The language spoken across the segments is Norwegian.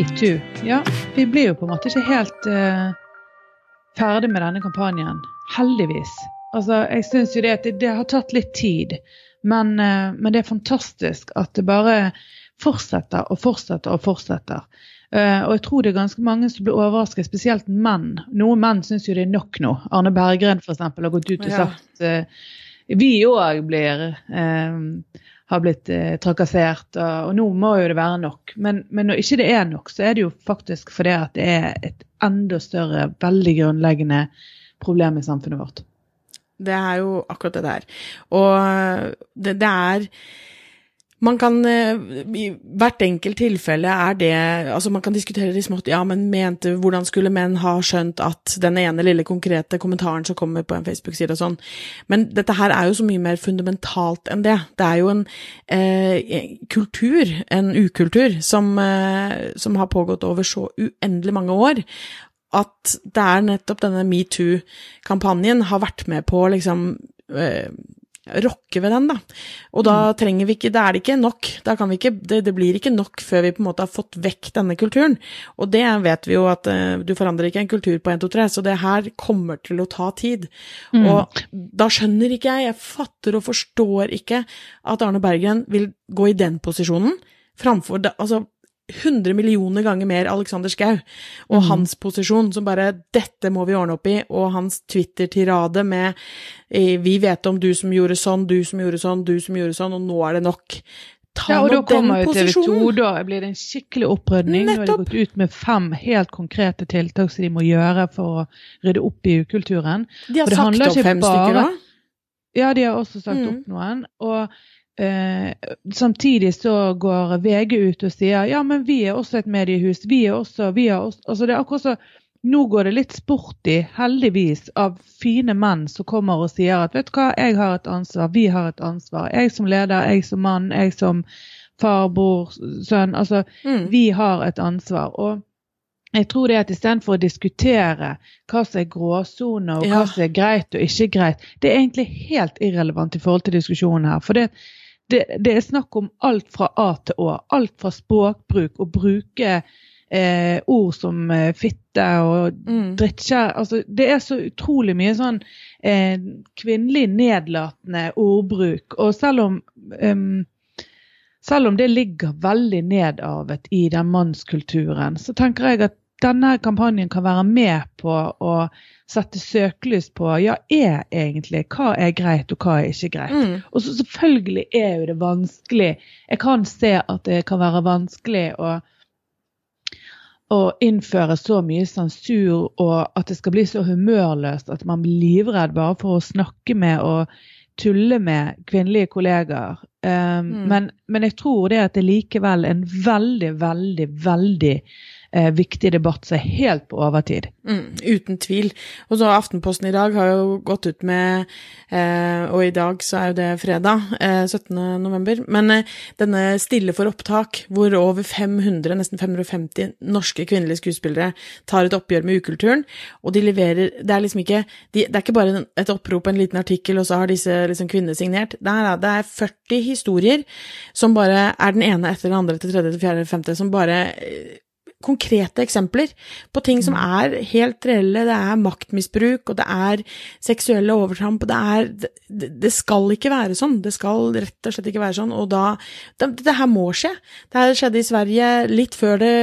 Metoo. Ja, vi blir jo på en måte ikke helt uh, ferdig med denne kampanjen. Heldigvis. Altså, jeg syns jo det at det, det, har tatt litt tid. Men, uh, men, det er fantastisk at det bare fortsetter og fortsetter og fortsetter. Uh, og jeg tror det er ganske mange som blir overrasket, spesielt menn. Noen menn syns jo det er nok nå. Arne Berggren f.eks. har gått ut og sagt. Vi òg blir har blitt eh, trakassert, og, og, nå må jo det være nok. Men, men, når ikke det er nok, så er det jo faktisk fordi at det er et enda større, veldig grunnleggende problem i samfunnet vårt. Det er jo akkurat det der. Og det, det er man kan eh, I hvert enkelt tilfelle er det Altså, man kan diskutere det i smått. Ja, men mente Hvordan skulle menn ha skjønt at den ene lille konkrete kommentaren som kommer på en Facebook-side og sånn? Men dette her er jo så mye mer fundamentalt enn det. Det er jo en eh, kultur, en ukultur, som, eh, som har pågått over så uendelig mange år at det er nettopp denne metoo-kampanjen har vært med på liksom eh, rokke ved den, da. Og da mm. trenger vi ikke Da er det ikke nok. Da kan vi ikke det, det, blir ikke nok før vi på en måte har fått vekk denne kulturen. Og det vet vi jo at uh, du forandrer ikke en kultur på 1, 2, 3, så det her kommer til å ta tid. Mm. Og da skjønner ikke jeg, jeg fatter og forstår ikke at Arne Bergen vil gå i den posisjonen framfor det, altså 100 millioner ganger mer Alexander Schou og mm. hans posisjon, som bare 'dette må vi ordne opp i', og hans Twitter-tirade med 'vi vet om du som gjorde sånn, du som gjorde sånn, du som gjorde sånn, og nå er det nok'. Ta ja, og da kommer jo TV 2, da blir det en skikkelig opprydning. Nå har de gått ut med fem helt konkrete tiltak som de må gjøre for å rydde opp i ukulturen. De har sagt opp fem bare... stykker, da? Ja, de har også sagt mm. opp noen. Og Eh, samtidig så går VG ut og sier ja, men vi er også et mediehus. Vi er også, vi er også altså det er akkurat så, Nå går det litt sporty, heldigvis, av fine menn som kommer og sier at vet du hva, jeg har et ansvar, vi har et ansvar. Jeg som leder, jeg som mann, jeg som far, bror, sønn. Altså, mm. vi har et ansvar. og jeg tror det at istedenfor å diskutere hva som er gråsoner, og hva som er greit og ikke greit, det er egentlig helt irrelevant i forhold til diskusjonen her. For det, det, det, er snakk om alt fra A til Å. Alt fra språkbruk, å bruke eh, ord som eh, fitte og mm. drittkjær. Altså, det er så utrolig mye sånn eh, kvinnelig nedlatende ordbruk. Og selv om um, selv om det ligger veldig nedarvet i den mannskulturen, så tenker jeg at denne kampanjen kan være med på å sette søkelys på ja, er egentlig hva er greit og hva er ikke greit. Mm. Og så selvfølgelig er jo det vanskelig. Jeg kan se at det kan være vanskelig å, å innføre så mye sensur og at det skal bli så humørløst at man blir livredd bare for å snakke med og tulle med kvinnelige kollegaer. Um, mm. men, men, jeg tror det at det likevel er en veldig, veldig, veldig eh, viktig debatt som er helt på overtid. Mm, uten tvil. Og så Aftenposten i dag har jo gått ut med, eh, og i dag så er jo det fredag, eh, 17. november, men eh, denne Stille for opptak, hvor over 500, nesten 550 norske kvinnelige skuespillere tar et oppgjør med ukulturen, og de leverer Det er liksom ikke de, Det er ikke bare et opprop, en liten artikkel, og så har disse liksom kvinnene signert. Det er 40 historier som bare er den ene etter den andre til tredje til fjerde til femte, som bare eh, konkrete eksempler på ting som mm. er helt reelle. Det er maktmisbruk, og det er seksuelle overtramp. Det, er, det, det skal ikke være sånn. Det skal rett og slett ikke være sånn. Og da Det, det her må skje. Det her skjedde i Sverige litt før det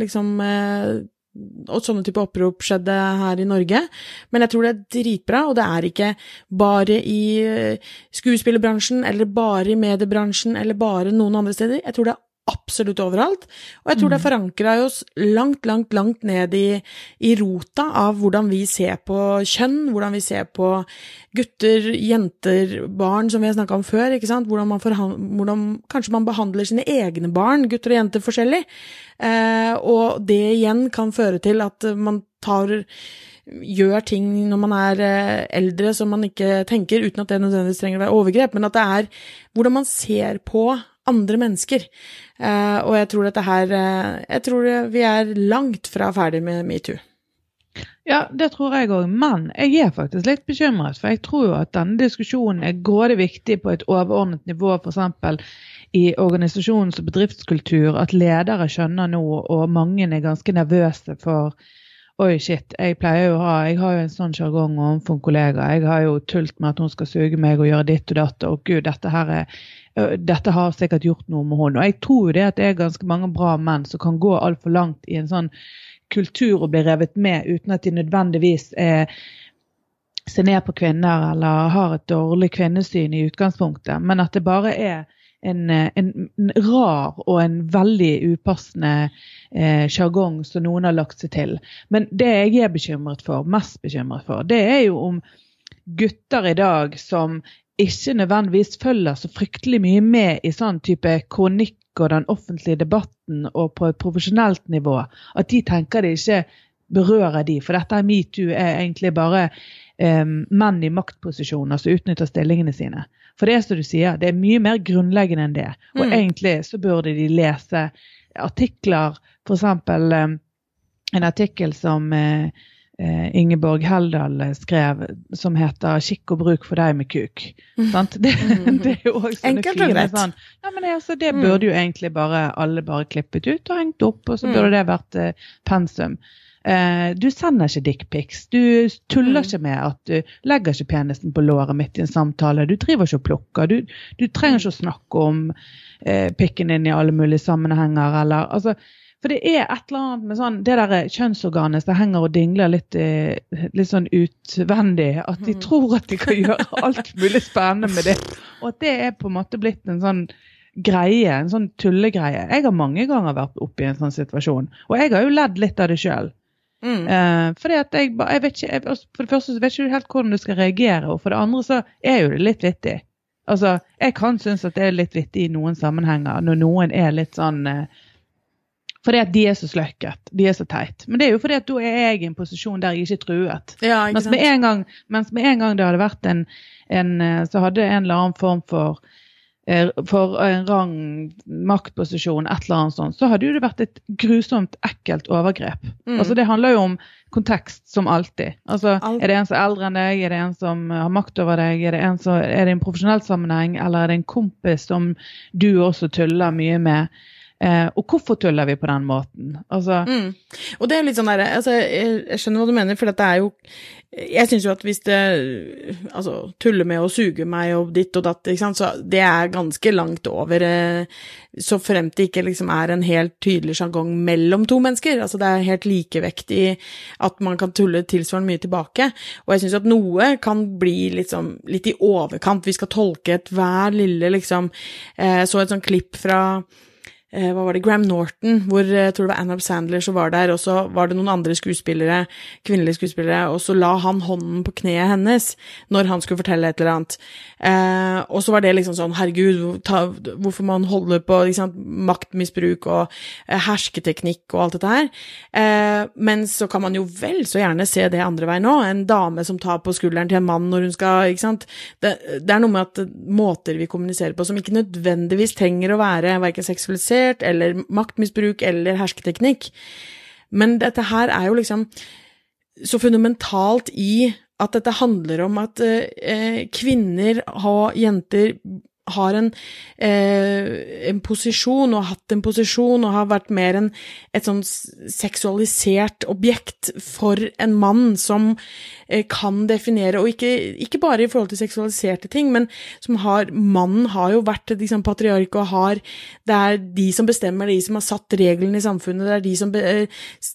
liksom eh, og sånne type opprop skjedde her i Norge. Men jeg tror det er dritbra, og det er ikke bare i eh, skuespillerbransjen eller bare i mediebransjen eller bare noen andre steder. Jeg tror det er absolutt overalt. Og jeg tror det er mm. forankra i oss langt, langt, langt ned i, i, rota av hvordan vi ser på kjønn, hvordan vi ser på gutter, jenter, barn, som vi har snakka om før. ikke sant? Hvordan, man hvordan kanskje man behandler sine egne barn, gutter og jenter, forskjellig. Eh, og det igjen kan føre til at man tar gjør ting når man er eh, eldre som man ikke tenker, uten at det nødvendigvis trenger å være overgrep, men at det er hvordan man ser på andre mennesker. Uh, og jeg tror dette her uh, Jeg tror vi er langt fra ferdig med metoo. Ja, det tror jeg òg. Men jeg er faktisk litt bekymret. For jeg tror at denne diskusjonen er grådig viktig på et overordnet nivå, f.eks. i organisasjons- og bedriftskultur, at ledere skjønner nå, og mange er ganske nervøse for Oi, shit. Jeg pleier jo å ha Jeg har jo en sånn sjargong overfor en kollega. Jeg har jo tult med at hun skal suge meg og gjøre ditt og datt. Og gud, dette her er dette har sikkert gjort noe med henne. Og jeg tror jo det at det er ganske mange bra menn som kan gå altfor langt i en sånn kultur og bli revet med uten at de nødvendigvis er ser ned på kvinner eller har et dårlig kvinnesyn i utgangspunktet, men at det bare er en, en, en rar og en veldig upassende sjargong eh, som noen har lagt seg til. Men det jeg er bekymret for, mest bekymret for, det er jo om gutter i dag som ikke nødvendigvis følger så fryktelig mye med i sånn type kronikk og den offentlige debatten og på et profesjonelt nivå, at de tenker det ikke berører de. For dette er metoo er egentlig bare eh, menn i maktposisjoner som utnytter stillingene sine. For det er som du sier, det er mye mer grunnleggende enn det. Og mm. egentlig så burde de lese artikler, f.eks. Um, en artikkel som uh, Uh, Ingeborg Heldal skrev, som heter 'Kikk og bruk for deg med kuk'. Mm. Det, mm. det, er jo også Enkelt og greit. Sånn, ja, men altså, det mm. burde jo egentlig bare alle bare klippet ut og hengt opp, og så burde mm. det vært uh, pensum. Eh, du sender ikke dickpics. Du tuller mm. ikke med at du legger ikke penisen på låret midt i en samtale. Du driver ikke og plukker. Du, du trenger ikke å snakke om eh, pikken din i alle mulige sammenhenger. Eller, altså, for det er et eller annet med sånn, det der kjønnsorganet som henger og dingler litt, eh, litt sånn utvendig. At de mm. tror at de kan gjøre alt mulig spennende med det. Og at det er på en måte blitt en sånn greie, en sånn tullegreie. Jeg har mange ganger vært oppe i en sånn situasjon. Og jeg har jo ledd litt av det sjøl. Mm. Uh, fordi at jeg, jeg vet ikke, jeg, For det første så vet du ikke helt hvordan du skal reagere, og for det andre så er jo det litt vittig. Altså, Jeg kan synes at det er litt vittig i noen sammenhenger, når noen er litt sånn uh, fordi at de er så sløkket. De er så teit. Men det er jo fordi at da er jeg i en posisjon der jeg ikke er truet. Ja, ikke mens, med en gang, mens med en gang det hadde vært en, en eh, Så hadde en eller annen form for eh, for en rang maktposisjon, et eller annet sånt, så hadde jo det vært et grusomt, ekkelt overgrep. Mm. Altså Det handler jo om kontekst, som alltid. Altså, Alt. Er det en som er eldre enn deg, er det en som har makt over deg, er det en, som, er det en profesjonell sammenheng, eller er det en kompis som du også tuller mye med? Eh, og hvorfor tuller vi på den måten? Altså, mm. Og det er litt sånn derre altså, jeg, skjønner hva du mener, for dette er jo Jeg syns jo at hvis det Altså, tuller med å suge meg og ditt og datt, ikke sant, så det er ganske langt over eh, Så fremt det ikke liksom er en helt tydelig sjargong mellom to mennesker. Altså, det er helt likevektig at man kan tulle tilsvarende mye tilbake. Og jeg syns at noe kan bli liksom litt i overkant. Vi skal tolke ethver lille liksom eh, Så et sånt klipp fra hva var det, Graham Norton, hvor jeg tror det var Annab Sandler som var der, og så var det noen andre skuespillere, kvinnelige skuespillere, og så la han hånden på kneet hennes når han skulle fortelle et eller annet. Eh, og så var det liksom sånn, herregud, ta, hvorfor man holder på sant, maktmisbruk og eh, hersketeknikk og alt dette her. Eh, men så kan man jo vel så gjerne se det andre veien òg, en dame som tar på skulderen til en mann når hun skal, ikke sant. Det, det er noe med at måter vi kommuniserer på som ikke nødvendigvis trenger å være verken seksualisert organisert, eller maktmisbruk, eller hersketeknikk. Men dette her er jo liksom så fundamentalt i at dette handler om at eh, kvinner og jenter har en, eh, en, posisjon, og har hatt en posisjon, og har vært mer en, et sånn seksualisert objekt for en mann som eh, kan definere, og ikke, ikke, bare i forhold til seksualiserte ting, men som har Mannen har jo vært liksom, patriark og har Det er de som bestemmer, de som har satt reglene i samfunnet, det er de som be,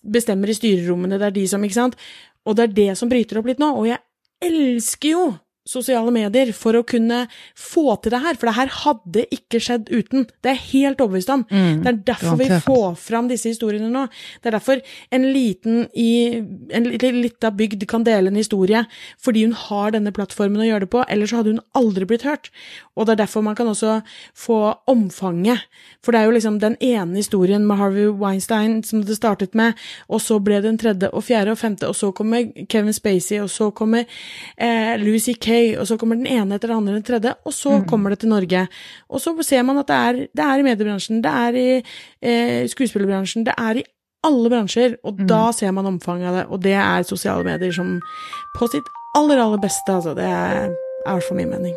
bestemmer i styrerommene, det er de som Ikke sant? Og det er det som bryter opp litt nå, og jeg elsker jo sosiale medier for å kunne få til det her, for det her hadde ikke skjedd uten. Det er helt overbevist om. Mm, det er derfor vi får fram disse historiene nå. Det er derfor en liten i en lita bygd kan dele en historie, fordi hun har denne plattformen å gjøre det på, ellers hadde hun aldri blitt hørt. Og det er derfor man kan også få omfanget. For det er jo liksom den ene historien med Harvey Weinstein som det startet med, og så ble det en tredje og fjerde og femte, og så kommer Kevin Spacey, og så kommer eh, Louis C.K., og så kommer den ene etter den andre den tredje, og så mm. kommer det til Norge. Og så ser man at det er, det er i mediebransjen, det er i eh, skuespillerbransjen, det er i alle bransjer, og Mm. da ser man omfanget av det, og det er sosiale medier som på sitt aller, aller beste, altså. Det er, er i hvert fall min mening.